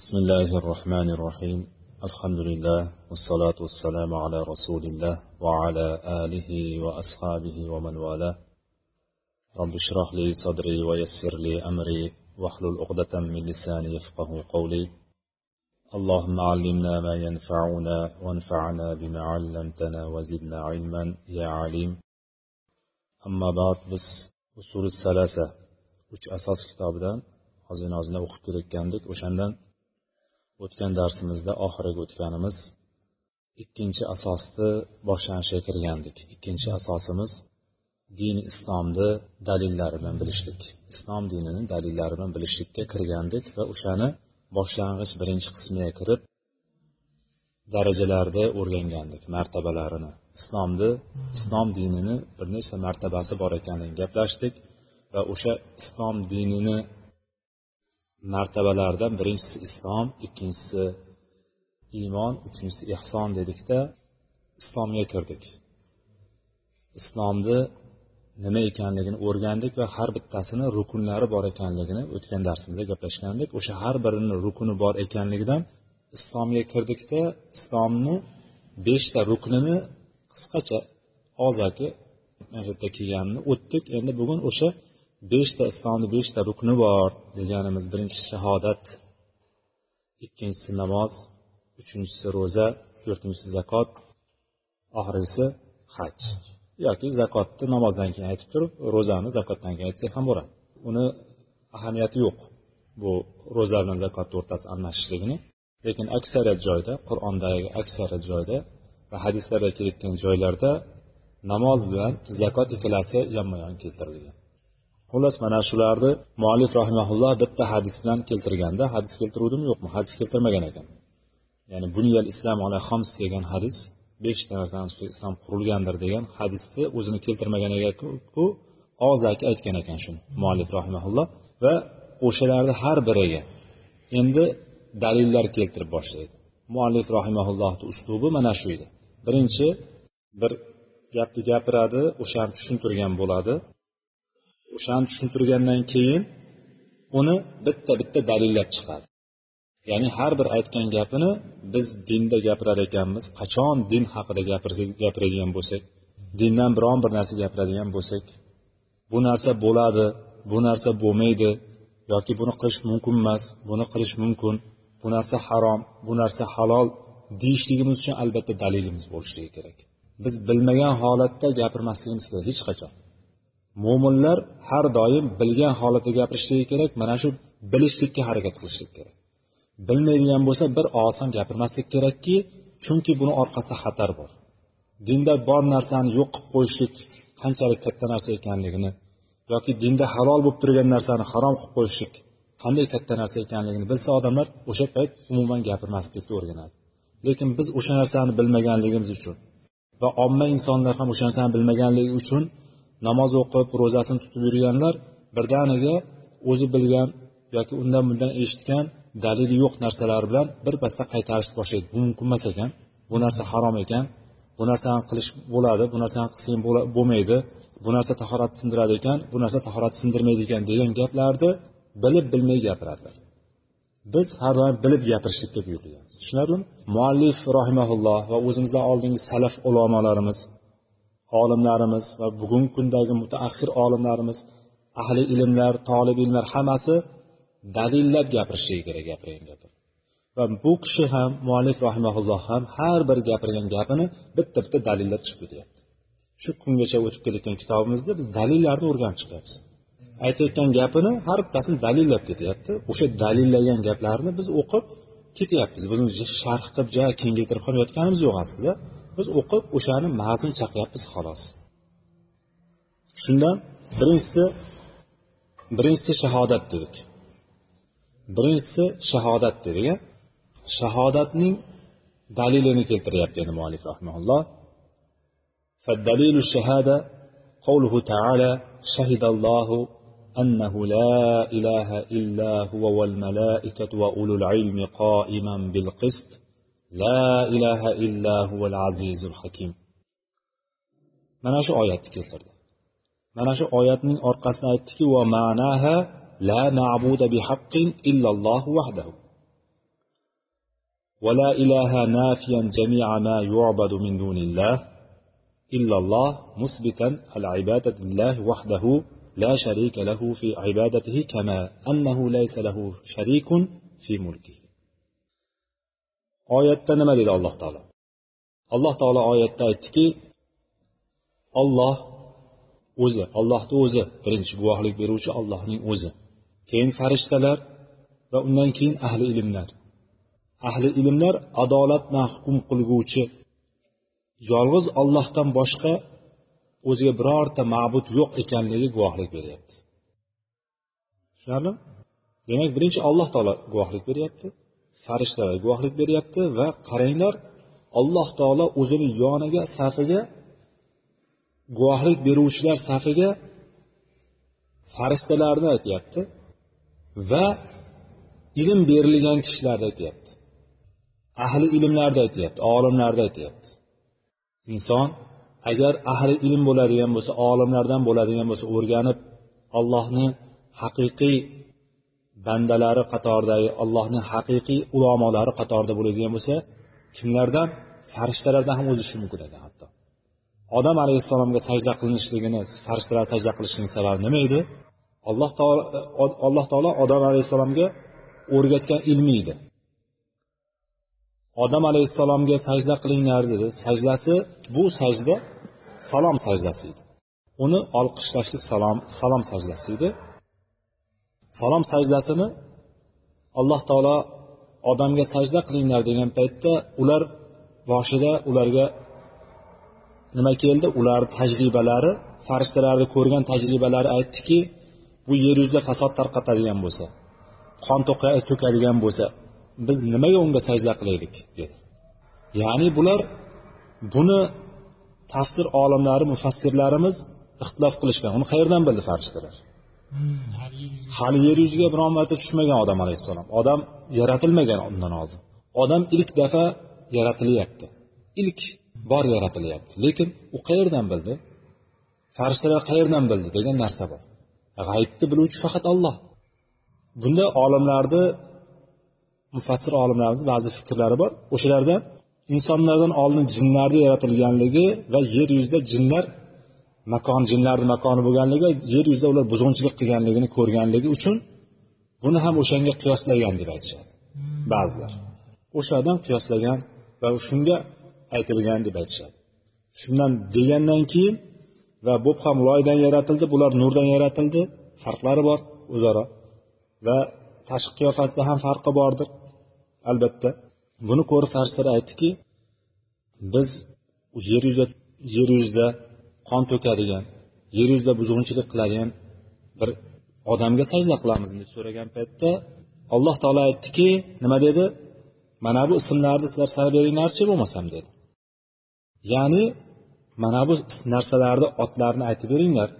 بسم الله الرحمن الرحيم. الحمد لله والصلاة والسلام على رسول الله وعلى آله وأصحابه ومن والاه. رب اشرح لي صدري ويسر لي أمري. واحلل عقدة من لساني يفقه قولي. اللهم علمنا ما ينفعنا وانفعنا بما علمتنا وزدنا علما. يا عليم. أما بعد بس أصول الثلاثة uch asos kitobidan ozgina o'qib kelayotgandik. O'shandan o'tgan darsimizda oxiriga o'tganimiz ikkinchi asosni boshlanishiga kirgandik. Ikkinchi asosimiz din islomni dalillari bilan bilishlik. Islom dinini dalillari bilan bilishlikka kirgandik va o'shani boshlang'ich birinchi qismiga kirib darajalarda o'rgangandik martabalarini. Islomni islom dinini bir nechta martabasi bor ekanligini gaplashdik va o'sha islom dinini martabalaridan birinchisi islom ikkinchisi iymon uchinchisi ehson dedikda islomga kirdik. Islomni nima ekanligini o'rgandik va har bittasini rukunlari bor ekanligini o'tgan darsimizda gaplashgandik. O'sha har birini rukuni bor ekanligidan islomga kirdikda islomni beshta ruknini qisqacha og'zaki kelganini o'tdik. Endi bugun o'sha beshta islomni beshta rukni bor deganimiz. Birinchisi shahodat ikkinchisi namoz uchinchisi ro'za to'rtinchisi zakot oxirgisi haj. Yoki zakotni namozdan keyin aytib turib ro'zani zakotdan keyin aytsak ham bo'ladi. Uni ahamiyati yo'q bu ro'za bilan zakotni o'rtasi almashishligini. Lekin aksariyat joyda qur'ondagi aksariyat joyda va hadislarda kelayotgan joylarda namoz bilan zakot ikkalasi yonma yon keltirilgan. Xullas mana shularni muallif rahimaulloh bitta hadis bilan keltirganda hadis keltiruvdimi yo'qmi? Hadis keltirmagan ekan. Ya'ni bunyal islom ala xoms degan hadis beshta narsani ustiga islom qurilgandir degan hadisni o'zini keltirmagan ekanku og'zaki aytgan ekan shuni muallif rahimaulloh va o'shalarni har biriga endi dalillar keltirib boshlaydi. Muallif rahimaullohni uslubi mana shu edi. Birinchi bir gapni gapiradi o'shani tushuntirgan bo'ladi. O'shani tushuntirgandan keyin uni bitta bitta dalillab chiqadi. Ya'ni har bir aytgan gapini biz dinda gapirar ekanmiz. Qachon din haqida gapiradigan bo'lsak dindan biron bir narsa gapiradigan bo'lsak bu narsa bo'ladi bu narsa bo'lmaydi yoki buni qilish mumkin emas buni qilish mumkin bu narsa harom bu narsa halol deyishligimiz uchun albatta dalilimiz bo'lishligi kerak. Biz bilmagan holatda gapirmasligimiz kerak hech qachon. Mo'minlar har doim bilgan holatda gapirishligi kerak mana shu bilishlikka harakat qilishlik kerak. Bilmaydigan bo'lsa bir og'iz gapirmaslik kerakki chunki buni orqasida xatar bor. Dinda bor narsani yo'q qilib qo'yishlik qanchalik katta narsa ekanligini yoki dinda halol bo'lib turgan narsani harom qilib qo'yishlik qanday katta narsa ekanligini bilsa odamlar o'sha payt umuman gapirmaslikka o'rganadi. Lekin biz o'sha narsani bilmaganligimiz uchun va omma insonlar ham o'sha narsani bilmaganligi uchun namoz o'qib ro'zasini tutib yurganlar birdaniga o'zi bilgan yoki undan bundan eshitgan dalili yo'q narsalar bilan birpasda qaytarishni boshlaydi bu mumkin emas ekan. Bu narsa harom ekan. Bu narsani qilish bo'ladi bu narsani qilsang bo'lmaydi. Bu narsa tahorat sindiradi ekan bu narsa tahorat sindirmaydi ekan degan gaplarni bilib bilmay gapiradilar biz har doim bilib gapirishlikka buyurilganmiz tushunarlimi? Muallif rahimaulloh va o'zimizdan oldingi salaf ulamolarimiz olimlarimiz va bugungi kundagi mutaaxir olimlarimiz ahli ilmlar tolib ilmlar hammasi dalillab gapirishligi kerak gapirgan gapi va bu kishi ham muallif rahimaulloh ham har bir gapirgan gapini bitta bitta dalillab chiqib ketyapti. Shu kungacha o'tib kelayotgan kitobimizda biz dalillarni o'rganib chiqyapmiz. Aytayotgan gapini har bittasini dalillab ketyapti. O'sha dalillagan gaplarni biz o'qib ketyapmiz. Buni sharh qilib ja kengaytirib ham yotganimiz yo'q aslida. Biz o'qib o'shani mag'zini chaqyapmiz xolos shundan birinchisi birinchisi shahodat dedik birinchisi shahodat dedik shahodatning dalilini keltiryapti endi muallif rahmaulloh فالدليل الشهادة قوله تعالى شهد الله أنه لا إله إلا هو والملائكة وأولو العلم قائما بالقسط لا إله إلا هو العزيز الحكيم. mana shu oyatni keltirdi mana shu oyatning orqasida aytdiki va ma'naha la ma'buda bihaqqin illallohu vahdahu ولا إله نافيا جميع ما يعبد من دون الله إلا الله مثبتا العبادة لله وحده لا شريك له في عبادته كما أنه ليس له شريك في ملكه. Oyatda nima dedi alloh taolo? Alloh taolo oyatda aytdiki olloh o'zi ollohni o'zi birinchi guvohlik beruvchi ollohning o'zi. Keyin farishtalar va undan keyin ahli ilmlar. Ahli ilmlar adolat bilan hukm qilguvchi yolg'iz ollohdan boshqa o'ziga birorta ma'bud yo'q ekanligiga guvohlik beryapti. Tushunarlimi? Demak birinchi alloh taolo guvohlik beryapti. Farishtalar guvohlik beryapti va qaranglar alloh taolo o'zini yoniga safiga guvohlik beruvchilar safiga farishtalarni aytyapti va ilm berilgan kishilarni aytyapti. Ahli ilmlarni aytyapti olimlarni aytyapti. Inson agar ahli ilm bo'ladigan bo'lsa olimlardan bo'ladigan bo'lsa o'rganib allohni haqiqiy bandalari qatoridagi allohning haqiqiy ulamolari qatorida bo'ladigan bo'lsa kimlardan? Farishtalardan ham o'zishi mumkin ekan hatto. Odam alayhissalomga sajda qilinishligini farishtalar sajda qilishining sababi nima edi? Alloh taolo alloh taolo odam alayhissalomga o'rgatgan ilmi edi. Odam alayhissalomga sajda qilinglar dedi. Sajdasi bu sajda salom sajdasi edi. Uni olqishlashlik salom salom sajdasi edi. Salom sajdasini alloh taolo odamga sajda qilinglar degan paytda ular boshida ularga nima keldi? Ularni tajribalari farishtalarni ko'rgan tajribalari aytdiki bu yer yuzida fasod tarqatadigan bo'lsa qon to'kadigan bo'lsa biz nimaga unga sajda qilaylik? dedi. Ya'ni bular buni tafsir olimlari mufassirlarimiz ixtilof qilishgan. Uni qayerdan bildi farishtalar? Hmm. hali yer yuziga biron marta tushmagan odam alayhissalom. Odam yaratilmagan undan oldin. Odam ilk dafa yaratilyapti. Ilk bor yaratilyapti. Lekin u qayerdan bildi? Farishtalar qayerdan bildi degan narsa bor. G'aybni biluvchi faqat olloh bunda olimlarni mufassir olimlarimiz ba'zi fikrlari bor. O'shalardan insonlardan oldin jinlarni yaratilganligi va yer yuzida jinlar makon jinlarni makoni bo'lganligi yer yuzida ular buzg'unchilik qilganligini ko'rganligi uchun buni ham o'shanga qiyoslagan deb aytishadi ba'zilar. O'shadan qiyoslagan va shunga aytilgan deb aytishadi. Shundan degandan keyin va bu ham loydan yaratildi bular nurdan yaratildi farqlari bor o'zaro va tashqi qiyofasida ham farqi bordir albatta. Buni ko'rib farishtalar aytdiki biz yer yuzida yer yuzida qon to'kadigan yer yuzida buzg'unchilik qiladigan bir odamga sajda qilamiz deb so'ragan paytda alloh taolo aytdiki nima dedi? Mana bu ismlarni sizlar sanab beringlarchi bo'lmasam dedi. Ya'ni mana bu narsalarni otlarini aytib beringlar.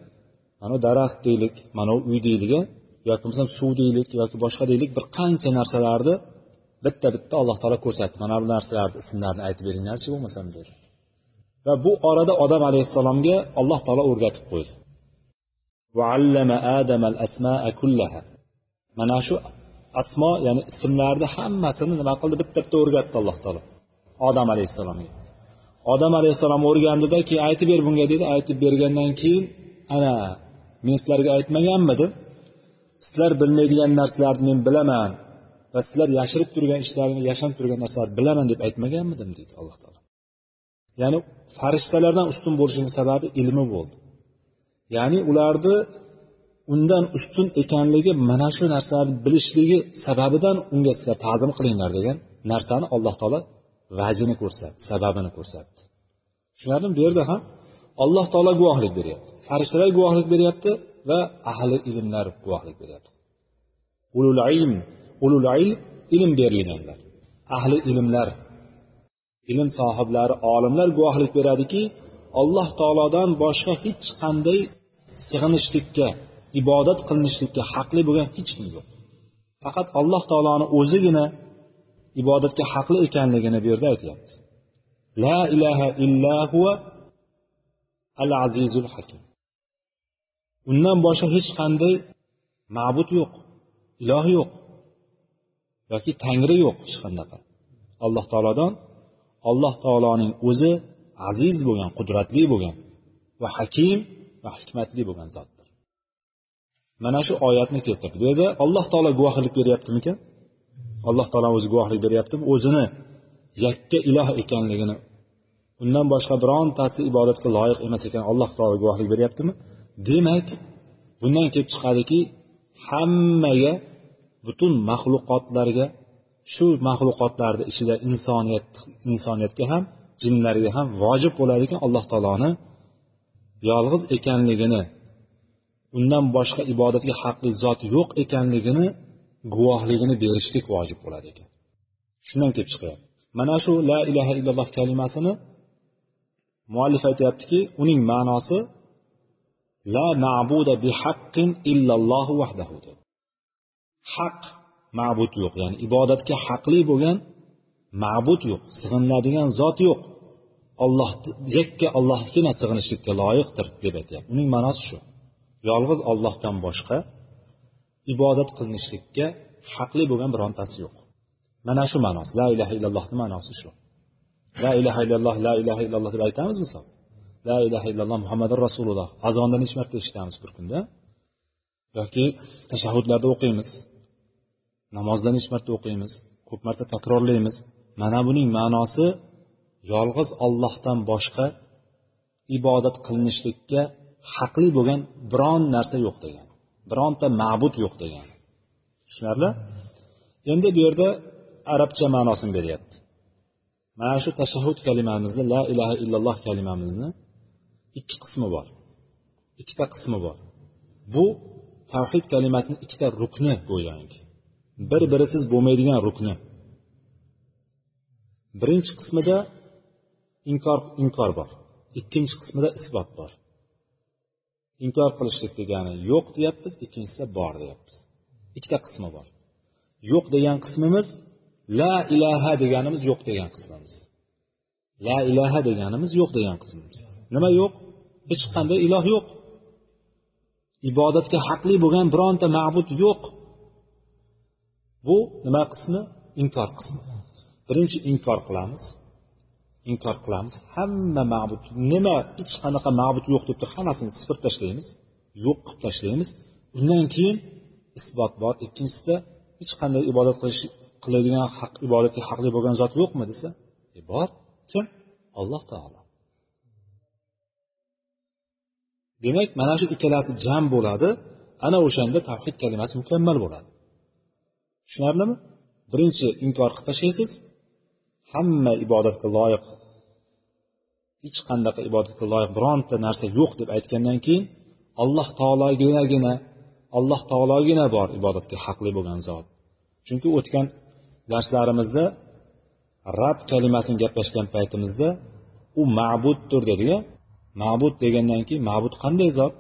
Mana daraxt deylik mana uy deylik e, yoki bo'lmasam suv deylik yoki boshqa deylik bir qancha narsalarni bitta bitta alloh taolo ko'rsatdi. Mana bu narsalarni ismlarini aytib beringlarchi bo'lmasam dedi. Va bu orada odam alayhissalomga alloh taolo o'rgatib qo'ydi. Mana shu asmo ya'ni ismlarni hammasini nima qildi? Bitta bitta o'rgatdi alloh taolo. Odam alayhissalomga. Odam alayhissalom o'rgandida keyin aytib ber bunga dedi. Aytib bergandan keyin ana men sizlarga aytmaganmidim. Sizlar bilmaydigan narsalarni men bilaman va sizlar yashirib turgan ishlarni yashanib turgan narsalarni bilaman deb aytmaganmidim deydi alloh taolo. Ya'ni farishtalardan ustun bo'lishining sababi ilmi bo'ldi. Ya'ni ularni undan ustun ekanligi mana shu narsalarni bilishligi sababidan unga sizlar ta'zim qilinglar degan narsani alloh taolo vajini ko'rsatdi sababini ko'rsatdi. Tushunarlimi bu yerda ham alloh taolo guvohlik beryapti. Farishtalar guvohlik beryapti va ahli ilmlar guvohlik beryapti. Ulul ilm ulul ilm ilm berilganlar ahli ilmlar ilm sohiblari olimlar guvohlik beradiki alloh taolodan boshqa hech qanday sig'inishlikka ibodat qilinishlikka haqli bo'lgan hech kim yo'q. Faqat alloh taoloni o'zigina ibodatga haqli ekanligini bu yerda aytyapti. La ilaha illa huva al azizul hakim. Undan boshqa hech qanday ma'bud yo'q iloh yo'q yoki tangri yo'q hech qanaqa alloh taolodan alloh taoloning o'zi aziz bo'lgan qudratli bo'lgan va hakim va hikmatli bo'lgan zotdir. Mana shu oyatni keltirdi. Bu yerda alloh taolo guvohlik beryaptimikan alloh taolo o'zi guvohlik beryaptimi? O'zini yakka iloh ekanligini undan boshqa birontasi ibodatga loyiq emas ekan alloh taolo guvohlik beryaptimi? Demak bundan kelib chiqadiki hammaga butun maxluqotlarga shu maxluqotlarni ichida insoniyat insoniyatga ham jinlarga ham vojib bo'ladi ekan alloh taoloni yolg'iz ekanligini undan boshqa ibodatga haqli zot yo'q ekanligini guvohligini berishlik vojib bo'ladi ekan shundan kelib chiqyapti. Mana shu la ilaha illalloh kalimasini muallif aytyaptiki uning ma'nosi la ma'buda bihaqqin illallohu vahdahu haq ma'bud yo'q. Ya'ni ibodatga haqli bo'lgan ma'bud yo'q. Sig'iniladigan zot yo'q. Olloh yakka ollohgina sig'inishlikka loyiqdir deb aytyapti. Uning ma'nosi shu. Yolg'iz ollohdan boshqa ibodat qilinishlikka haqli bo'lgan birontasi yo'q. Mana shu ma'nosi. La ilaha illallohni ma'nosi shu. La ilaha illalloh la ilaha illalloh deb aytamiz misol. La ilaha illalloh muhammadu rasululloh. Azonda necha marta eshitamiz bir kunda. Yoki tashahhudlarda o'qiymiz. Namozda necha marta o'qiymiz ko'p marta takrorlaymiz. Mana buning ma'nosi yolg'iz ollohdan boshqa ibodat qilinishlikka haqli bo'lgan biron narsa yo'q degan bironta ma'bud yo'q degan. Tushunarli? Endi bu yerda arabcha ma'nosini beryapti. Mana shu tashahhud kalimamizni la ilaha illalloh kalimamizni ikki qismi bor. Ikkita qismi bor. Bu tavhid kalimasini ikkita rukni go'yoki. Bir birisiz bo'lmaydigan rukni. Birinchi qismida inkor inkor bor. Ikkinchi qismida isbot bor. Inkor qilishlik degani yo'q deyapmiz ikkinchisi bor deyapmiz. Ikkita qismi bor. Yo'q degan qismimiz la ilaha deganimiz yo'q degan qismimiz. La ilaha deganimiz yo'q degan qismimiz. Nima yo'q? Hech qanday iloh yo'q. Ibodatga haqli bo'lgan bironta ma'bud yo'q. Bu nima qismi? Inkor qismi. Birinchi inkor qilamiz. Inkor qilamiz. Hamma ma'bud nima hech qanaqa ma'bud yo'q deb turib hammasini sifir tashlaymiz yo'q qilib tashlaymiz. Undan keyin isbot bor. Ikkinchisida hech qanday ibodat qilish qiladigan haq ibodatga haqli bo'lgan zot yo'qmi desa e bor. Kim? Alloh taolo. Demak mana shu ikkalasi jam bo'ladi. Ana o'shanda tavhid kalimasi mukammal bo'ladi. Tushunarlimi? Birinchi inkor qilib tashlaysiz. Hamma ibodatga loyiq hech qanaqa ibodatga loyiq bironta narsa yo'q deb aytgandan keyin alloh taologinagina alloh taologina bor ibodatga haqli bo'lgan zot. Chunki o'tgan darslarimizda rab kalimasini gaplashgan paytimizda u ma'buddir dedik ma'bud degandan keyin ma'bud qanday zot?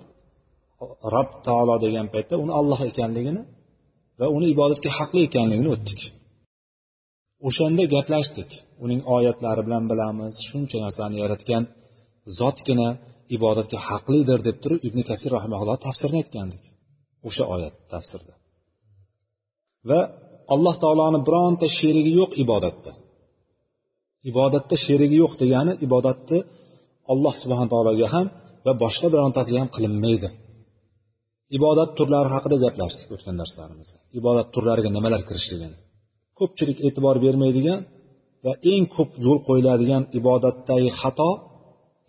Rob taolo degan paytda uni alloh ekanligini va uni ibodatga haqli ekanligini o'tdik. O'shanda gaplashdik. Uning oyatlari bilan bilamiz shuncha narsani yaratgan zotgina ibodatga haqlidir deb turib ibn kasir rahimaulloh tafsirini aytgandik. O'sha oyat tafsirda. Va alloh taoloni bironta sherigi yo'q ibodatda. Ibodatda sherigi yo'q degani ibodatni alloh subhana taologa ham va boshqa birontasiga ham qilinmaydi. Ibodat turlari haqida gaplashdik o'tgan darslarimizda. Ibodat turlariga nimalar kirishligini. Ko'pchilik e'tibor bermaydigan va eng ko'p yo'l qo'yiladigan ibodatdagi xato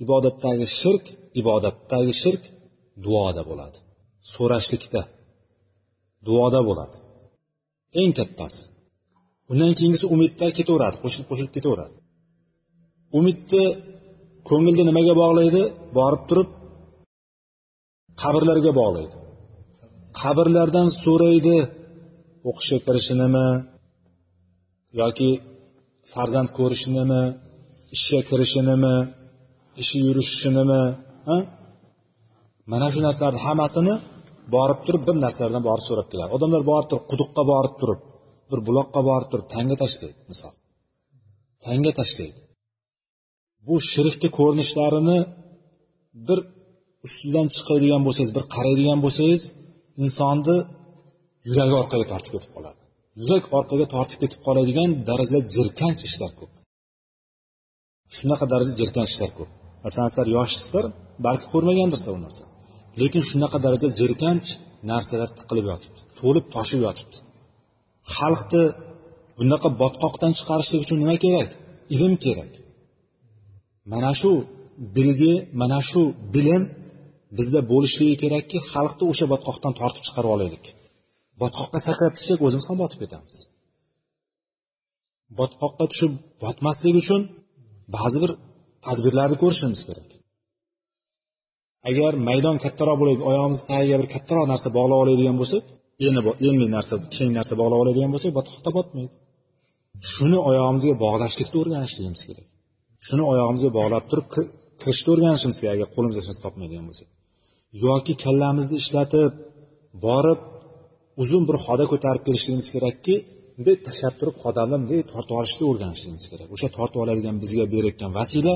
ibodatdagi shirk ibodatdagi shirk duoda bo'ladi. So'rashlikda duoda bo'ladi. Eng kattasi. Undan keyingisi umidda ketaveradi qo'shilib qo'shilib ketaveradi. Umidni ko'ngilni nimaga bog'laydi? Borib turib qabrlarga bog'laydi. Qabrlardan so'raydi o'qishga kirishinimi yoki farzand ko'rishinimi ishga kirishinimi ishi yurishishinimi mana shu narsalarni hammasini borib turib bir narsalardan borib so'rab keladi. Odamlar borib turib quduqqa borib turib bir buloqqa borib turib tanga tashlaydi misol. Tanga tashlaydi. Bu shirkni ko'rinishlarini bir ustidan chiqadigan bo'lsangiz bir qaraydigan bo'lsangiz insonni yuragi orqaga tortib ketib qoladi. Yurak orqaga tortib ketib qoladigan darajada jirkanch ishlar ko'p. Shunaqa darajada jirkanch ishlar ko'p. Masalan sizlar yoshsizlar balki ko'rmagandirsizlar u narsa. Lekin shunaqa darajada jirkanch narsalar tiqilib yotibdi to'lib toshib yotibdi. Xalqni bunaqa botqoqdan chiqarishlik uchun nima kerak? Ilm kerak. Mana shu bilgi mana shu bilim bizda bo'lishligi kerakki xalqni o'sha botqoqdan tortib chiqarib olaylik. Botqoqqa sakrab tushsak o'zimiz ham botib ketamiz. Botqoqqa tushib botmaslik uchun ba'zi bir tadbirlarni ko'rishimiz kerak. Agar maydon kattaroq bo'ladi oyog'imizni tagiga bir kattaroq narsa bog'lab oladigan bo'lsak eni enli narsa keng narsa bog'lab oladigan bo'lsak botqoqda botmaydi. Shuni oyog'imizga bog'lashlikni o'rganishligimiz kerak. Shuni oyog'imizga bog'lab turib kirishni o'rganishimiz kerak agar qo'limizda hech narsa topmaydigan bo'lsak yoki kallamizni ishlatib borib uzun bir xoda ko'tarib kelishligimiz kerakki bunday tashlab turib xodamlar bunday tortib olishni o'rganishligimiz kerak. O'sha tortib oladigan bizga berayotgan vasila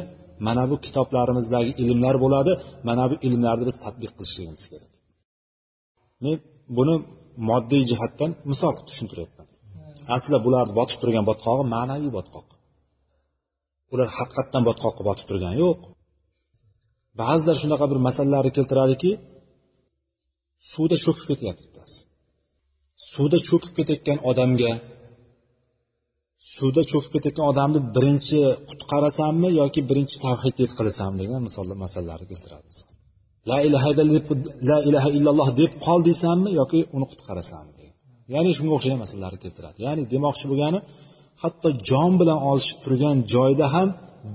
mana bu kitoblarimizdagi ilmlar bo'ladi mana bu ilmlarni biz tadbiq qilishligimiz kerak. Men buni moddiy jihatdan misol qilib tushuntiryapman. Aslida bularni botib turgan botqog'i ma'naviy botqoq. Ular haqiqatdan botqoqqa botib turgani yo'q. Ba'zilar shunaqa bir masalalarni keltiradiki suvda cho'kib ketyapti bittasi. Suvda cho'kib ketayotgan odamga suvda cho'kib ketayotgan odamni birinchi qutqarasanmi yoki birinchi tavhid yetkazasam degan misollar masalalarni keltiradi la ilaha la ilaha illalloh deb qol deysanmi yoki uni qutqarasanmi degan. Ya'ni shunga o'xshagan masalalarni keltiradi. Ya'ni demoqchi bo'lgani hatto jon bilan olishib turgan joyda ham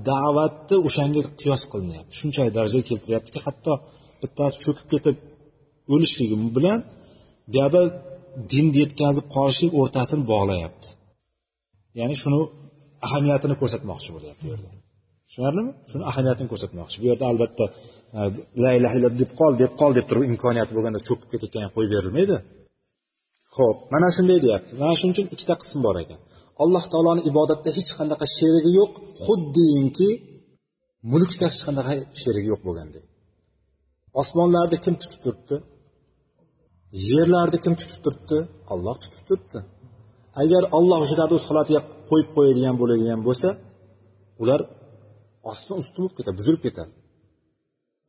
da'vatni o'shanga qiyos qilinyapti. Shunchalik darajaga keltiryaptiki hatto bittasi cho'kib ketib o'lishligi bilan bu yoqda dinni yetkazib qolishlik o'rtasini bog'layapti. Ya'ni shuni ahamiyatini ko'rsatmoqchi bo'lyapti bu yerda. Tushunarlimi? Shuni ahamiyatini ko'rsatmoqchi. Bu yerda albatta e, la ilaha illalloh deb qol deb qol deb turib imkoniyati bo'lganda cho'kib ketayotgan qo'yib berilmaydi. Ho'p mana shunday deyapti. Mana shuning uchun ikkita qism bor ekan. Alloh taoloni ibodatda hech qanaqa sherigi yo'q xuddiyinki mulkda hech qanaqa sherigi yo'q bo'lgandek osmonlarni kim tutib turibdi? Yerlarni kim tutib turibdi? Olloh tutib turibdi. Agar olloh o'shalarni o'z holatiga qo'yib qo'yadigan bo'ladigan bo'lsa ular ostin usti bo'lib ketadi buzilib ketadi.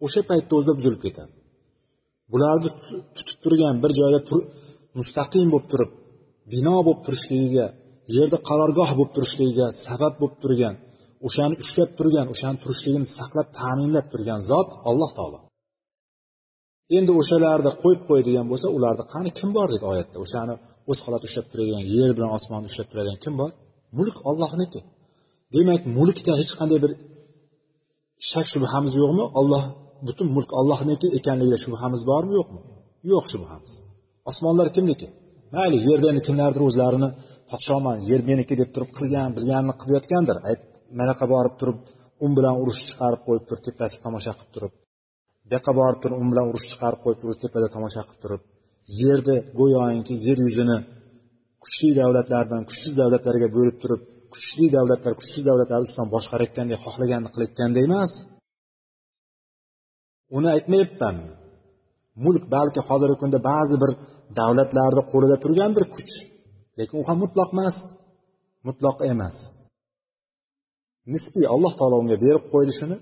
O'sha paytni o'zida buzilib ketadi. Bularni tutib turgan bir joyda mustaqim bo'lib turib bino bo'lib turishligiga yerda qarorgoh bo'lib turishligiga sabab bo'lib turgan o'shani ushlab turgan o'shani turishligini saqlab ta'minlab turgan zot alloh taolo. Endi o'shalarni qo'yib qo'yadigan bo'lsa ularni qani kim bor deydi oyatda. O'shani o'z holatida ushlab turadigan yer bilan osmonni ushlab turadigan kim bor? Mulk ollohniki demak mulkda hech qanday bir shak shubhamiz yo'qmi? Olloh butun mulk ollohniki ekanligida shubhamiz bormi yo'qmi? Yo'q shubhamiz. Osmonlar kimniki? Mayli yerda endi kimlardir o'zlarini podshoman yer meniki deb turib qilgan bilganini qilayotgandir. Manaqa borib turib un bilan urush chiqarib qo'yib turib tepasida tomosha qilib turib. Bu yoqqa borib turib un bilan urush chiqarib qo'yib turib tepada tomosha qilib turib. Yerni go'yoki yer yuzini kuchli davlatlardan kuchsiz davlatlarga bo'lib turib kuchli davlatlar kuchsiz davlatlar ustidan boshqarayotgandek xohlaganini qilayotganda emas. Uni aytmayapman. Mulk balki hozirgi kunda ba'zi bir davlatlarni qo'lida turgandir kuch lekin u ham mutloq emas mutloq emas nisbiy alloh taolo unga berib qo'ydi shuni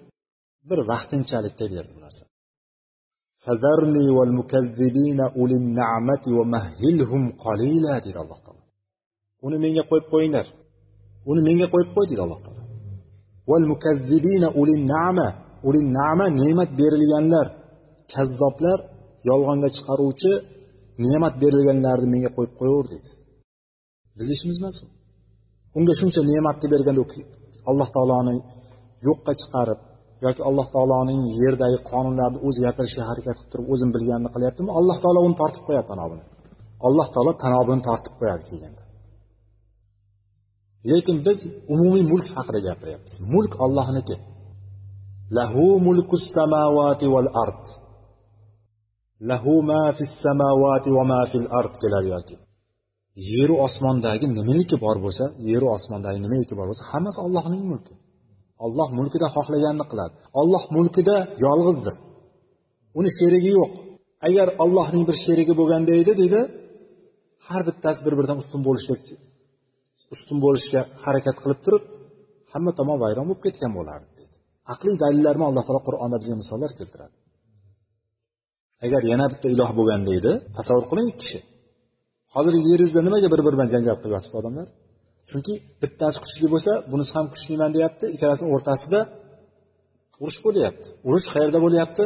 bir vaqtinchalikka berdi bu narsa فذرني والمكذبين أولي النعمة ومهلهم قليلا deydi alloh taolo uni menga qo'yib qo'yinglar uni menga qo'yib qo'y deydi alloh taolo val mukazzibina ulin nama ulin nama ne'mat berilganlar kazzoblar yolg'onga chiqaruvchi ne'mat berilganlarni menga qo'yib qo'yaver deydi bizni ishimiz emas u. Unga shuncha ne'matni berganda alloh taoloni yo'qqa chiqarib yoki alloh taoloning yerdagi qonunlarni o'zi yaratishga harakat qilib turib o'zim bilganini qilyaptimi alloh taolo uni tortib qo'yadi tanobini. Alloh taolo tanobini tortib qo'yadi kelganda. Lekin biz umumiy mulk haqida gapiryapmiz. Mulk ollohniki lahu mulku samavati val ard. Lahu ma fis samavati va ma fil ard keladi yoki. Yeru osmondagi nimaiki bor bo'lsa yeru osmondagi nimaiki bor bo'lsa hammasi ollohning mulki. Olloh mulkida xohlaganini qiladi. Olloh mulkida yolg'izdir. Uni sherigi yo'q. Agar ollohning bir sherigi bo'lganda edi deydi har bittasi bir biridan ustun bo'lishga ustun bo'lishga harakat qilib turib hamma tomon vayron bo'lib ketgan bo'lardi deydi aqliy dalillarni alloh taolo qur'onda bizga misollar keltiradi. Agar yana bitta iloh bo'lganda edi tasavvur qiling ikki kishi. Hozir yer yuzida nimaga bir biri bilan janjal qilib yotibdi odamlar? Chunki bittasi kuchli bo'lsa bunisi ham kuchliman deyapti ikkalasini o'rtasida urush bo'lyapti. Urush qayerda bo'lyapti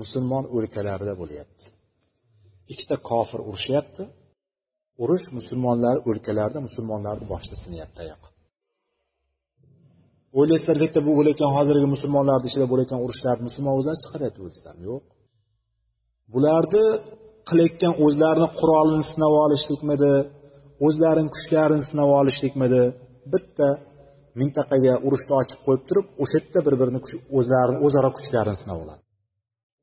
musulmon o'lkalarida bo'lyapti. Ikkita kofir urushyapti urush musulmonlar o'lkalarida musulmonlarni boshida sinyapti oyoq o'ylaysizlar bitta bu bo'layotgan hozirgi musulmonlarni ichida bo'layotgan urushlarni musulmon o'zlari chiqaryapti o'ylaysizlarmi yo'q. Bularni qilayotgan o'zlarini qurolini sinab olishlikmidi o'zlarini kuchlarini sinab olishlikmidi bitta mintaqaga urushni ochib qo'yib turib o'sha yerda bir birini o'zlarini o'zaro kuchlarini sinab oladi.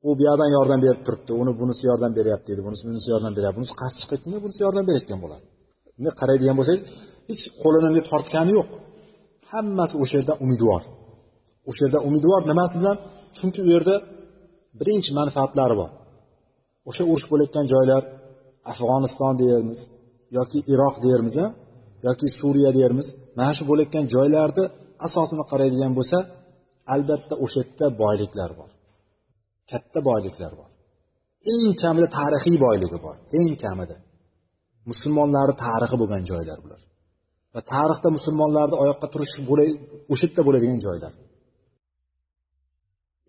U bu yoqdan yordam berib turibdi uni bunisi yordam beryapti deydi bunisi bunisi yordam beryapti bunisi qarshi chiqib ketganda bunisi yordam berayotgan bo'ladi. Bunday qaraydigan bo'lsangiz hech qo'lini bunday tortgani yo'q. Hammasi o'sha yerda umidvor. O'sha yerda umidvor nimasi bilan? Chunki u yerda birinchi manfaatlari bor. O'sha urush bo'layotgan joylar afg'oniston deyermiz yoki iroq deyermiz yoki suriya deyermiz mana shu bo'layotgan joylarni asosini qaraydigan bo'lsa albatta o'sha yerda boyliklar bor. Katta boyliklar bor. Eng kamida tarixiy boyligi bor eng kamida. Musulmonlarni tarixi bo'lgan joylar bular. Va tarixda musulmonlarni oyoqqa turishi o'sha yerda bo'ladigan joylar.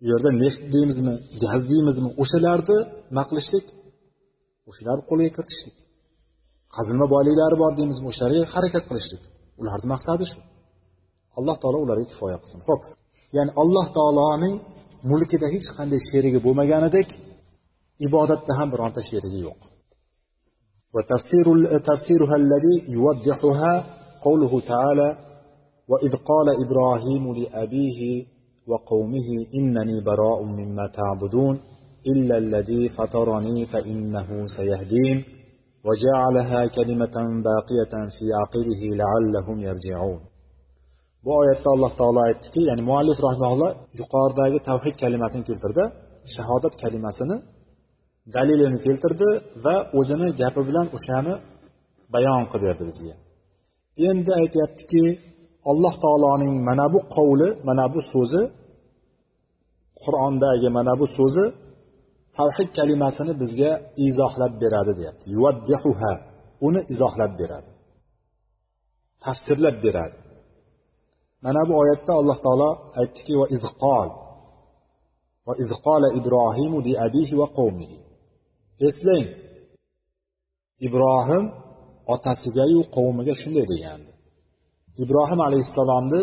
u yerda neft deymizmi gaz deymizmi o'shalarni nima qilishlik o'shalarni qo'lga kiritishlik qazilma boyliklari bor deymizmi o'shalarga harakat qilishlik ularni maqsadi shu alloh taolo ularga kifoya qilsin ho'p ya'ni alloh taoloning mulkida hech qanday sherigi bo'lmaganidek ibodatda ham bironta sherigi yo'q وتفسير تفسيرها الذي يوضحها قوله تعالى وإذ قال إبراهيم لأبيه وقومه إنني براء مما تعبدون إلا الذي فطرني فإنه سيهدين وجعلها كلمة باقية في عقبه لعلهم يرجعون bu oyatda alloh taolo aytdiki ya'ni muallif rahmaulloh yuqoridagi tavhid kalimasini keltirdi shahodat kalimasini dalilini keltirdi va o'zini gapi bilan o'shani bayon qilib berdi bizga endi aytyaptiki alloh taoloning mana bu qovli mana bu so'zi qur'ondagi mana bu so'zi tavhid kalimasini bizga izohlab beradi deyapti. Yuvaddihuha uni izohlab beradi. Tafsirlab beradi. Mana bu oyatda alloh taolo aytdiki va izqol va izqola ibrohimu li abihi va qavmihi. Eslang ibrohim otasigayu qavmiga shunday degandi. Ibrohim alayhissalomni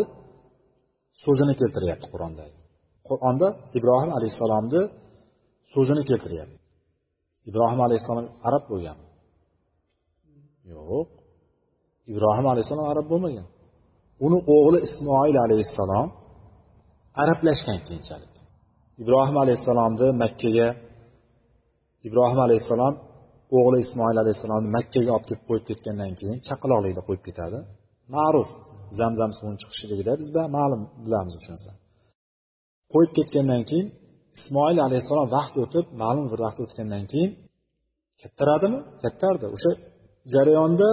so'zini keltiryapti qur'onda. Qur'onda ibrohim alayhissalomni so'zini keltiryapti. Ibrohim alayhissalom arab bo'lganmi yo'q. Ibrohim alayhissalom arab bo'lmagan. Uni o'g'li ismoil alayhissalom arablashgan keyinchalik. Ibrohim alayhissalomni makkaga ibrohim alayhissalom o'g'li ismoil alayhissalomni makkaga olib kelib qo'yib ketgandan keyin chaqaloqlikda qo'yib ketadi. Ma'ruf zamzam suvini chiqishligida bizda ma'lum bilamiz o'sha narsani qo'yib ketgandan keyin ismoil alayhissalom vaqt o'tib ma'lum bir vaqt o'tgandan keyin kattaradimi kattardi o'sha jarayonda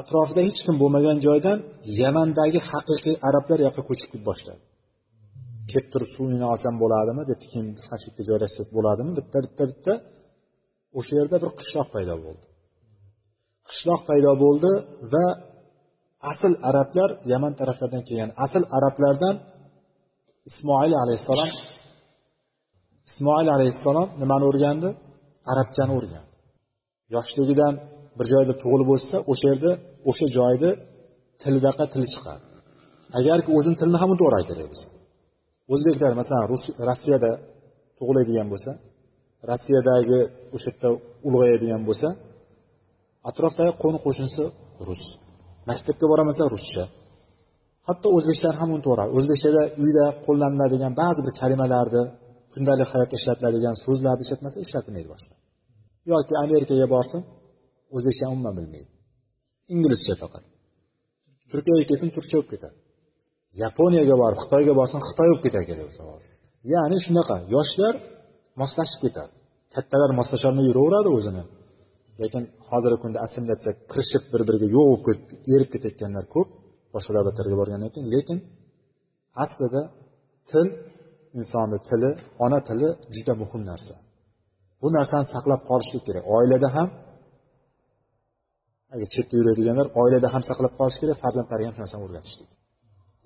atrofida hech kim bo'lmagan joydan yamandagi haqiqiy arablar yoqqa ko'chib kelib boshladi. Kelib turib suvini olsam bo'ladimi? Debdi. Keyin biz ham shu yerga joylashsak bo'ladimi? Bitta bitta bitta. O'sha yerda bir qishloq paydo bo'ldi. Qishloq paydo bo'ldi va asl arablar yaman taraflaridan kelgan. Asl arablardan ismoil alayhissalom ismoil alayhissalom nimani o'rgandi? Arabchani o'rgandi. Yoshligidan bir joyda tug'ilib o'ssa o'sha yerda o'sha joyni tilidaqa tili chiqadi. Agarki o'zini tilini ham unutib yuboradi kerak bo'lsa o'zbeklar masalan rossiyada tug'iladigan bo'lsa rossiyadagi o'sha yerda ulg'ayadigan bo'lsa atrofdagi qo'ni qo'shnisi rus. Maktabga boramasa ruscha hatto o'zbekchani ham unutib o'zbekchada uyda qo'llaniladigan ba'zi bir kalimalarni kundalik hayotda ishlatiladigan so'zlarni ishlatmasa ishlatilmaydi boshqa. Yoki amerikaga borsin o'zbekchani umuman bilmaydi. Inglizcha faqat. Turkiyaga kelsin turkcha bo'lib ketadi yaponiyaga borib xitoyga borsin xitoy bo'lib ketadi kerak bo'lsa ya'ni shunaqa yoshlar moslashib ketadi. Kattalar moslasholmay yuraveradi o'zini. Lekin hozirgi kunda assimilyatsiya kirishib bir biriga yo'q bo'lib erib ketayotganlar ko'p boshqa davlatlarga borgandan keyin. Lekin aslida til insonni tili ona tili juda muhim narsa. Bu narsani saqlab qolishlik kerak. Oilada ham agar chetda yuradiganlar oilada ham saqlab qolish kerak farzandlariga ham shu narsani o'rgatishlik.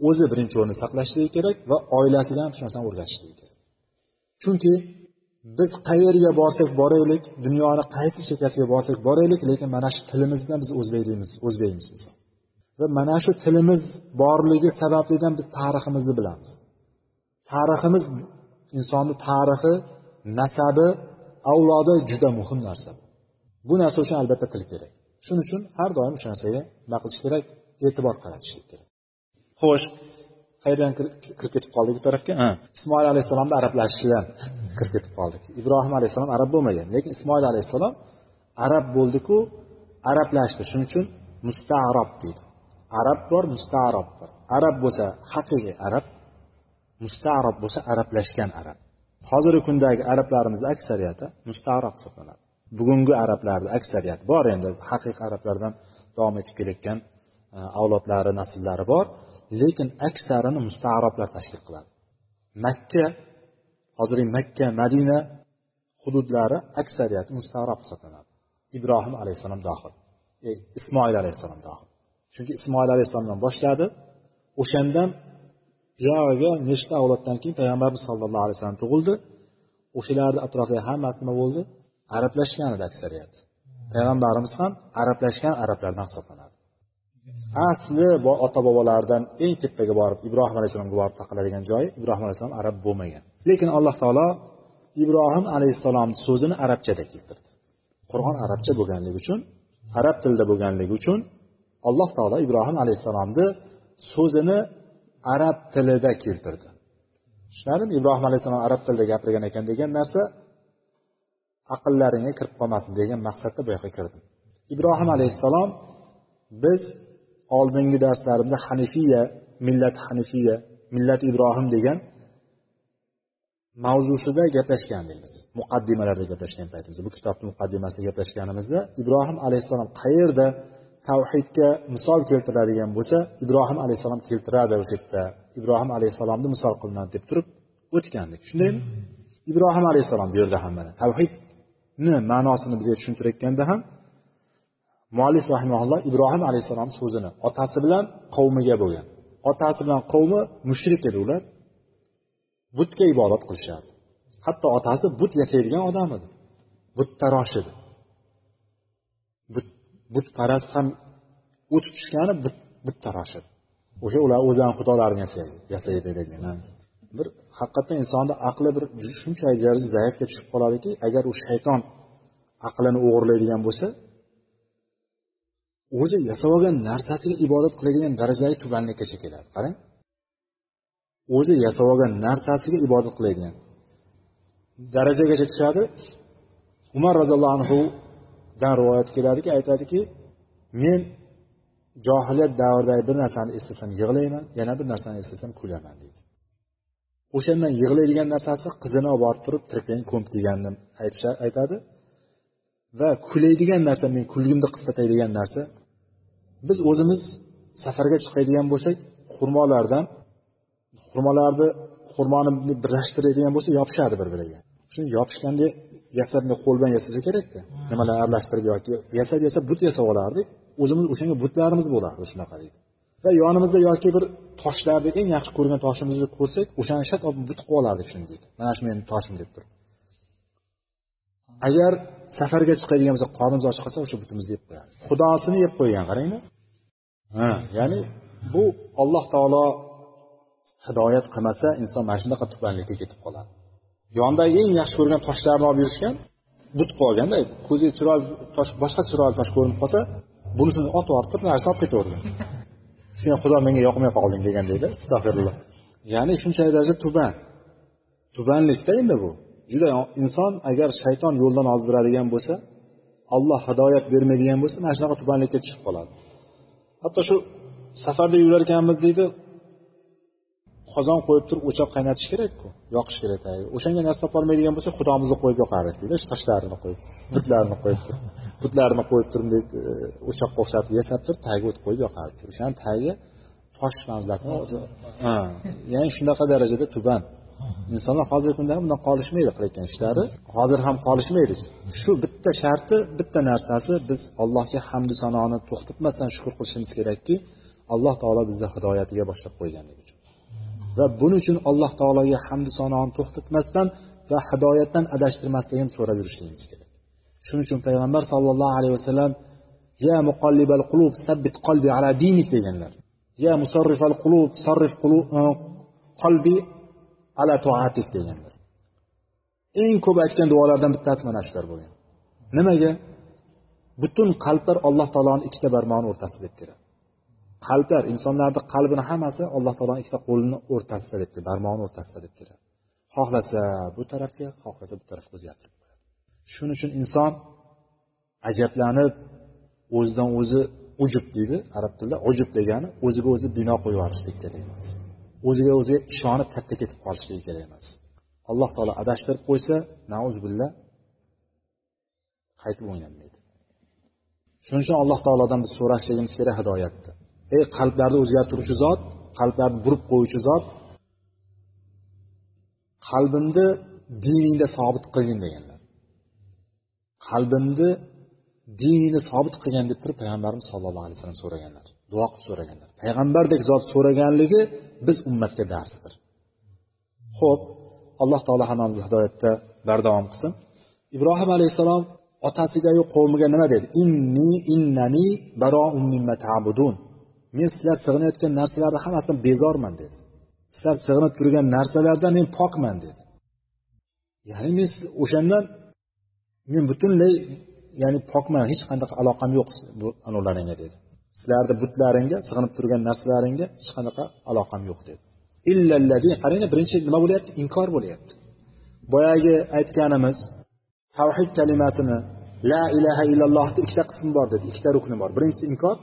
O'zi birinchi o'rinda saqlashligi kerak va oilasiga ham shu narsani o'rgatishligi kerak. Chunki biz qayerga borsak boraylik dunyoni qaysi chekkasiga borsak boraylik lekin mana shu tilimizdan biz o'zbek deymiz o'zbekmiz biz. Va mana shu tilimiz borligi sabablidan biz tariximizni bilamiz. Tariximiz insonni tarixi nasabi avlodi juda muhim narsa. Bu narsa uchun albatta til kerak. Shuning uchun har doim shu narsaga nima qilish kerak e'tibor qaratishlik kerak. Xo'sh qayerdan kirib ketib qoldik bu tarafga? Ismoil alayhissalomni arablashishidan kirib ketib qoldik. Ibrohim alayhissalom arab bo'lmagan lekin ismoil alayhissalom arab bo'ldiku arablashdi. Shuning uchun mustarob deydi. Arab bor mustarob bor. Arab bo'lsa haqiqiy arab mustarob bo'lsa arablashgan arab. Hozirgi kundagi arablarimizni aksariyati mustarob hisoblanadi. Bugungi arablarni aksariyati bor endi haqiqiy arablardan davom etib kelayotgan e, avlodlari nasllari bor. Lekin aksarini mustaaroblar tashkil qiladi. Makka hozirgi makka madina hududlari aksariyati mustarob hisoblanadi. Ibrohim alayhissalom dohil e, ismoil alayhissalom dohil chunki ismoil alayhissalomdan boshladi. O'shandan buyog'iga nechta avloddan keyin payg'ambarimiz sallallohu alayhi vasallam tug'ildi. O'shalarni atrofidagi hammasi nima bo'ldi? Arablashgan edi aksariyat. Payg'ambarimiz ham arablashgan arablardan hisoblanadi. Asli ota bobolaridan eng tepaga borib ibrohim alayhissalomga borib taqaladigan joyi ibrohim alayhissalom arab bo'lmagan. Lekin alloh taolo ibrohim alayhissalom so'zini arabchada keltirdi. Qur'on arabcha bo'lganligi uchun arab tilida bo'lganligi uchun alloh taolo ibrohim alayhissalomni so'zini arab tilida keltirdi. Tushunarlimi? Ibrohim alayhissalom arab tilida gapirgan ekan degan narsa aqllaringga kirib qolmasin degan maqsadda bu yoqqa kirdim. Ibrohim alayhissalom biz oldingi darslarimda hanifiya millat hanifiya millat ibrohim degan mavzusida gaplashgan edikmiz muqaddimalarda gaplashgan paytimizda bu kitobni muqaddimasida gaplashganimizda ibrohim alayhissalom qayerda tavhidga misol keltiradigan bo'lsa ibrohim alayhissalom keltiradi o'sha yerda. Ibrohim alayhissalomni misol qilinadi deb turib o'tgandik. Shundaymi ibrohim alayhissalom bu yerda ham mana tavhidni ma'nosini bizga tushuntirayotganda ham muallif rahimaulloh ibrohim alayhissalom so'zini otasi bilan qavmiga bo'lgan. Otasi bilan qavmi mushrik edi ular. Butga ibodat qilishardi. Hatto otasi but yasaydigan odam edi. Buttarosh edi. Butparast ham o'tib tushgani buttarosh edi. O'sha ular o'zlarini xudolarini yasaydi yasaydi degan. Bir haqiqatdan insonni aqli bir shunchalik darajada zaifga tushib qoladiki agar u shayton aqlini o'g'irlaydigan bo'lsa o'zi yasab olgan narsasiga ibodat qiladigan darajadagi tubanlikkacha keladi. Qarang. O'zi yasab olgan narsasiga ibodat qiladigan darajagacha tushadi umar roziyallohu anhudan rivoyat keladiki aytadiki men johiliyat davridagi bir narsani eslasam yig'layman yana bir narsani eslasam kulaman deydi. O'shandan yig'laydigan narsasi qizini olib borib turib tirklang ko'mib deganini aytadi. Va kulaydigan narsa men kulgimni qislatadigan narsa. Biz o'zimiz safarga chiqadigan bo'lsak xurmolardan xurmolarni xurmoni birlashtiradigan bo'lsa yopishadi bir biriga shuni yopishganda yasab qo'l bilan yasasa kerakda. Nimalar aralashtirib yoki yasab yasab but yasab olardik o'zimiz o'shanga butlarimiz bo'lardi shunaqa deydi. Va yonimizda yoki bir toshlarni eng yaxshi ko'rgan toshimizni ko'rsak o'shani shat but qilib olardik shuni deydi. Mana shu meni toshim deb turib. Agar safarga chiqadigan bo'lsa qornimiz och qolsa o'sha butimizni yeb qo'yadi xudosini yeb qo'ygan qaranglar. Ha ya'ni bu alloh taolo hidoyat qilmasa inson mana shunaqa tubanlikka ketib qoladi. Yonidagi eng yaxshi ko'rgan toshlarni olib yurishgan but qolganda ko'ziga chiroyli tosh boshqa chiroyli tosh ko'rinib qolsa bunisini otib yuborib turib narsa olib ketavergan sen xudo menga yoqmay qolding degandayda astag'firulloh ya'ni shunchalik darajada tuban. Tubanlikda endi bu. Juda inson agar shayton yo'ldan ozdiradigan bo'lsa alloh hidoyat bermaydigan bo'lsa mana shunaqa tubanlikka tushib qoladi. Hatto shu safarda yurar ekanmiz deydi qozon qo'yib turib o'choq qaynatish kerakku yoqish kerak tagiga o'shanga narsa topolmaydigan bo'lsa xudomizni qo'yib yoqardik deydi toshlarini qo'yib butlarini qo'yib turib butlarini qo'yib turib o'choqqa o'xshatib yasab turib tagiga o't qo'yib yoqardik. O'shani tagiga tosh manzilati ya'ni shunaqa darajada tuban insonlar hozirgi kunda ham bundan qolishmaydi qilayotgan ishlari. Hozir ham qolishmaydi. Shu bitta sharti bitta narsasi biz allohga hamdu sanoni to'xtatmasdan shukur qilishimiz kerakki alloh taolo bizni hidoyatiga boshlab qo'yganligi uchun. Va buning uchun alloh taologa hamdu sanoni to'xtatmasdan va hidoyatdan adashtirmasligini so'rab yurishligimiz kerak. Shuning uchun payg'ambar sollallohu alayhi vasallam ya muqallibal qulub sabbit qalbi ala dinik deganlar. Ya musarrifal qulub sarrif qalbi ala toatik deganlar eng ko'p aytgan duolardan bittasi mana shular bo'lgan. Nimaga? Butun qalblar alloh taoloni ikkita barmog'ini o'rtasida deb keladi. Qalblar insonlarni qalbini hammasi alloh taoloni ikkita qo'lini o'rtasida deb barmog'ini o'rtasida deb keladi. Xohlasa bu tarafga xohlasa bu tarafga o'zgartirib qo'yadi. Shuning uchun inson ajablanib o'zidan o'zi ujub deydi arab tilida ujub degani o'ziga o'zi bino qo'yib yuborishlik kerak emas o'ziga o'zi ishonib katta ketib qolishligi kerak emas. Alloh taolo adashtirib qo'ysa billah qaytib o'ynalmaydi. Shuning uchun alloh taolodan biz so'rashligimiz kerak hidoyatni ey qalblarni o'zgartiruvchi zot qalblarni burib qo'yuvchi zot qalbimni diningda sobit qilgin deganlar. Qalbimni diningda sobit qilgin deb turib payg'ambarimiz sallallohu alayhi vasallam so'raganlar. Duo qilib so'raganlar. Payg'ambardek zot so'raganligi biz ummatga darsdir ho'p alloh taolo hammamizni hidoyatda bardavom qilsin. Ibrohim alayhissalom otasigayu qavmiga nima dedi? Inni innani baroum mimma ta'budun. Men sizlar sig'inayotgan narsalarni hammasidan bezorman dedi. Sizlar sig'inib turgan narsalardan men pokman dedi. Ya'ni men o'shandan men butunlay ya'ni pokman hech qanaqa aloqam yo'q bu anavlaringga dedi. Sizlarni butlaringga sig'inib turgan narsalaringga hech qanaqa aloqam yo'q dedi. Illalladin qarang birinchi nima bo'lyapti? Inkor bo'lyapti. Boyagi aytganimiz tavhid kalimasini la ilaha illallohni ikkita qismi bor dedi. Ikkita rukni bor. Birinchisi inkor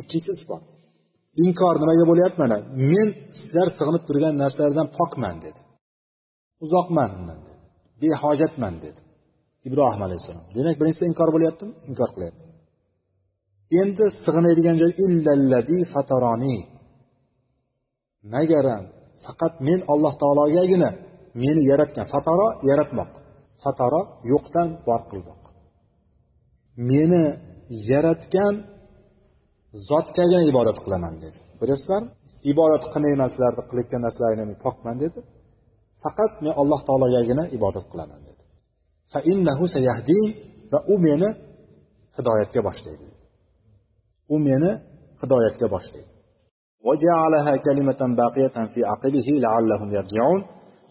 ikkinchisi isbot. Inkor nimaga bo'lyapti mana? Men sizlar sig'inib turgan narsalardan pokman dedi. Uzoqman undan dedi. Behojatman dedi. Ibrohim alayhissalom. Demak birinchisi inkor bo'lyaptimi? Inkor qilyapti. Endi sig'inadigan joy illalladi fataroni. Magaram faqat men alloh taologagina meni yaratgan fataro yaratmoq. Fataro yo'qdan bor qilmoq. Meni yaratgan zotgagina ibodat qilaman dedi. Ko'ryapsizlarmi ibodat qilmayman sizlarni qilayotgan narsalaringdan men pokman dedi. Faqat men alloh taologagina ibodat qilaman dedi. Va u meni hidoyatga boshlaydi. U meni hidoyatga boshlaydi.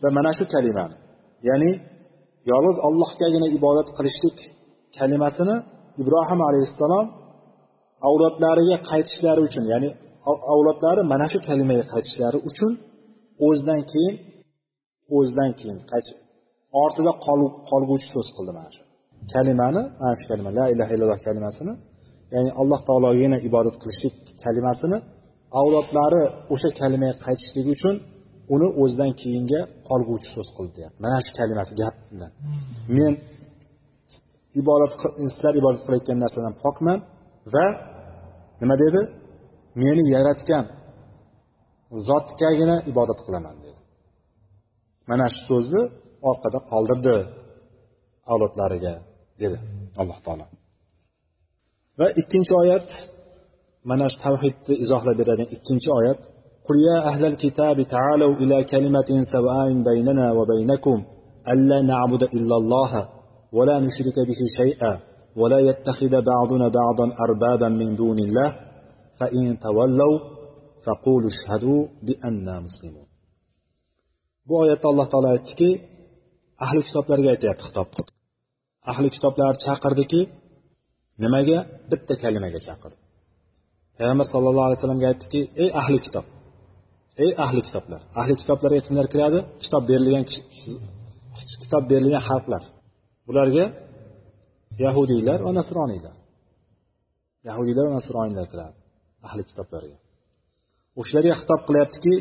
Va mana shu kalimani ya'ni yolg'iz allohgagina ibodat qilishlik kalimasini ibrohim alayhissalom avlodlariga qaytishlari uchun ya'ni avlodlari mana shu kalimaga qaytishlari uchun o'zidan keyin o'zidan keyin ortida qolguvchi so'z qildi mana shu kalimani mana shu kalima la ilaha illalloh kalimasini ya'ni alloh taologagina ibodat qilishlik kalimasini avlodlari o'sha kalimaga qaytishligi uchun uni o'zidan keyinga qolguvchi so'z qildi deyapti. Mana shu kalimasi gap bilan men ibodat sizlar ibodat qilayotgan narsadan pokman va nima dedi? Meni yaratgan zotgagina ibodat qilaman dedi. Mana shu so'zni orqada qoldirdi avlodlariga dedi alloh taolo. va ikkinchi oyat mana shu tavhidni izohlab beradigan ikkinchi oyat قل يا أهل الكتاب تعالوا إلى كلمة سواء بيننا وبينكم ألا نعبد إلا الله ولا نشرك به شيئا ولا يتخذ بعضنا بعضا أربابا من دون الله فإن تولوا فقولوا اشهدوا بأننا مسلمون bu oyatda alloh taolo aytdiki ahli kitoblarga aytyapti xitob qilib ahli kitoblarni chaqirdiki nimaga? Bitta kalimaga chaqirdi. Payg'ambar sallallohu alayhi vasallamga aytdiki ey ahli kitob ey ahli kitoblar ahli kitoblarga kimlar kiradi? Kitob berilgan kitob berilgan xalqlar. Bularga yahudiylar va nasroniylar. Yahudiylar va nasroniylar kiradi ahli kitoblarga. O'shalarga xitob qilyaptiki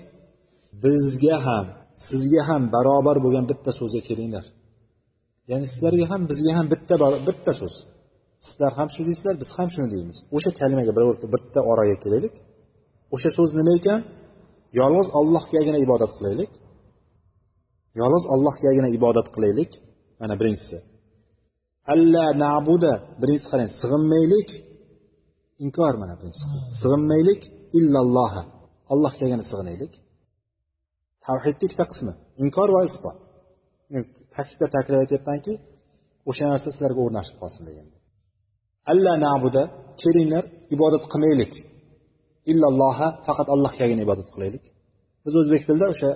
bizga ham sizga ham barobar bo'lgan bitta so'zga kelinglar. Ya'ni sizlarga ham bizga ham bitta bitta so'z. Sizlar ham shuni deysizlar biz ham shuni deymiz. O'sha kalimaga bitta oraga kelaylik. O'sha so'z nima ekan? Yolg'iz allohgagina ibodat qilaylik. Yolg'iz allohgagina ibodat qilaylik. Mana birinchisi. Alla nabuda birinchisi qarang sig'inmaylik. Inkor mana birinchisi. Sig'inmaylik. Illalloha allohgagina sig'inaylik. Tavhidni ikkita qismi. Inkor va isbot. Ta'kidlab ta'kidlab aytyapmanki o'sha narsa sizlarga o'rnashib qolsin deganda. Alla nabuda kelinglar ibodat qilmaylik illalloha faqat allohgagina ibodat qilaylik biz o'zbek tilida o'sha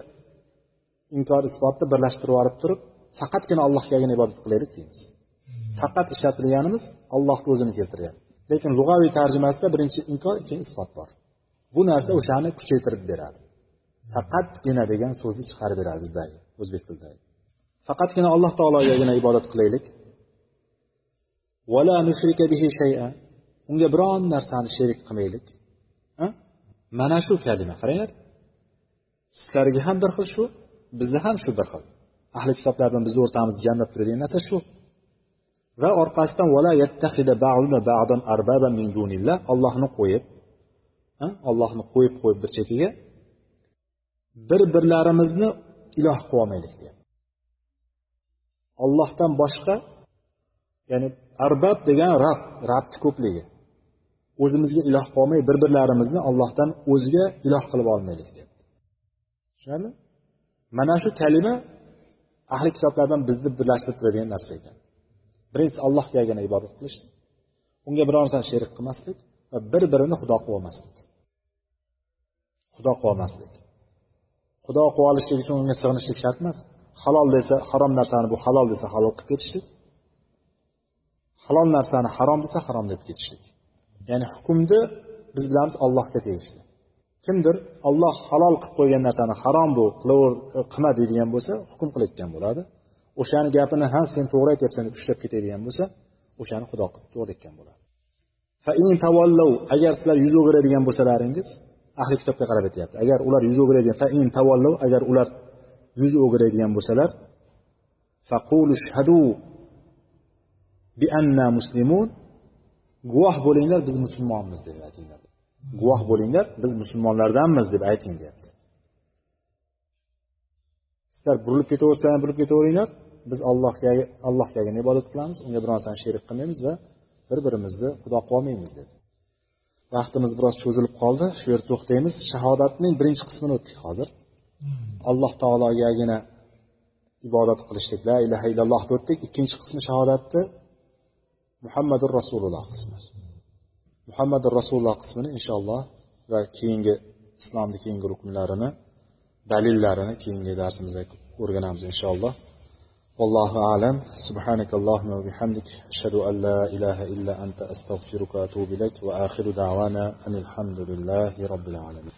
inkor isbotni birlashtirib yuborib turib faqatgina allohgagina ibodat qilaylik deymiz. Faqat ishlatilganimiz allohni o'zini keltiryapti. Lekin lug'aviy tarjimasida birinchi inkor keyin isbot bor. Bu narsa o'shani kuchaytirib beradi. Faqatgina degan so'zni chiqarib beradi bizdagi o'zbek tilidagi faqatgina alloh taologagina ibodat qilaylik unga biron narsani sherik qilmaylik. Mana shu kalima qaranglar. Sizlarga ham bir xil shu bizda ham shu bir xil. Ahli kitoblar bilan bizni o'rtamizda jamlab turadigan narsa shu. Va orqasidan ollohni qo'yib ollohni qo'yib qo'yib bir chekkaga bir birlarimizni iloh qilib olmaylik deyapti ollohdan boshqa ya'ni arbab degan rab rabni ko'pligi. O'zimizga iloh qilolmay bir birlarimizni ollohdan o'ziga iloh qilib olmaylik deyapti tushunarli? Mana shu kalima ahli kitoblardan bizni birlashtirib turadigan narsa ekan. Birinchisi allohgagina ibodat qilishlik. Unga biror narsani sherik qilmaslik va bir birini xudo qilib olmaslik. Xudo qilib olmaslik. Xudo qilib olishlik uchun unga sig'inishlik shart emas. Halol desa harom narsani bu halol desa halol qilib ketishlik. Halol narsani harom desa harom deb ketishlik. Ya'ni hukmni biz bilamiz allohga tegishli. Kimdir olloh halol qilib qo'ygan narsani harom bu qilaver e, qilma deydigan bo'lsa hukm qilayotgan bo'ladi. O'shani gapini ha sen to'g'ri aytyapsan deb ushlab ketadigan bo'lsa o'shani xudo qilib to'g'ri bo'ladi. Agar sizlar yuz o'giradigan bo'lsalaringiz ahli kitobga qarab aytyapti agar ular yuz o'giradigan fain tavallov agar ular yuz o'giradigan bo'lsalar faqulu shhadu bi anna muslimun guvoh bo'linglar biz musulmonmiz deb aytinglar guvoh bo'linglar biz musulmonlardanmiz deb ayting deyapti sizlar burilib ketaversanglar burilib ketaveringlar biz allohga allohgagina ibodat qilamiz unga biror narsani sherik qilmaymiz va bir birimizni xudo qilolmaymiz dedi vaqtimiz biroz cho'zilib qoldi shu yerda to'xtaymiz shahodatning birinchi qismini o'tdik hozir alloh taologagina ibodat qilishlik la ilaha illalloh deb o'tdik ikkinchi qismi shahodatni muhammadur rasululloh qismi muhammadur rasululloh qismini inshaalloh va keyingi islomni keyingi rukunlarini dalillarini keyingi darsimizda o'rganamiz inshaalloh والله أعلم سبحانك اللهم وبحمدك أشهد أن لا إله إلا أنت أستغفرك وأتوب إليك وآخر دعوانا أن الحمد لله رب العالمين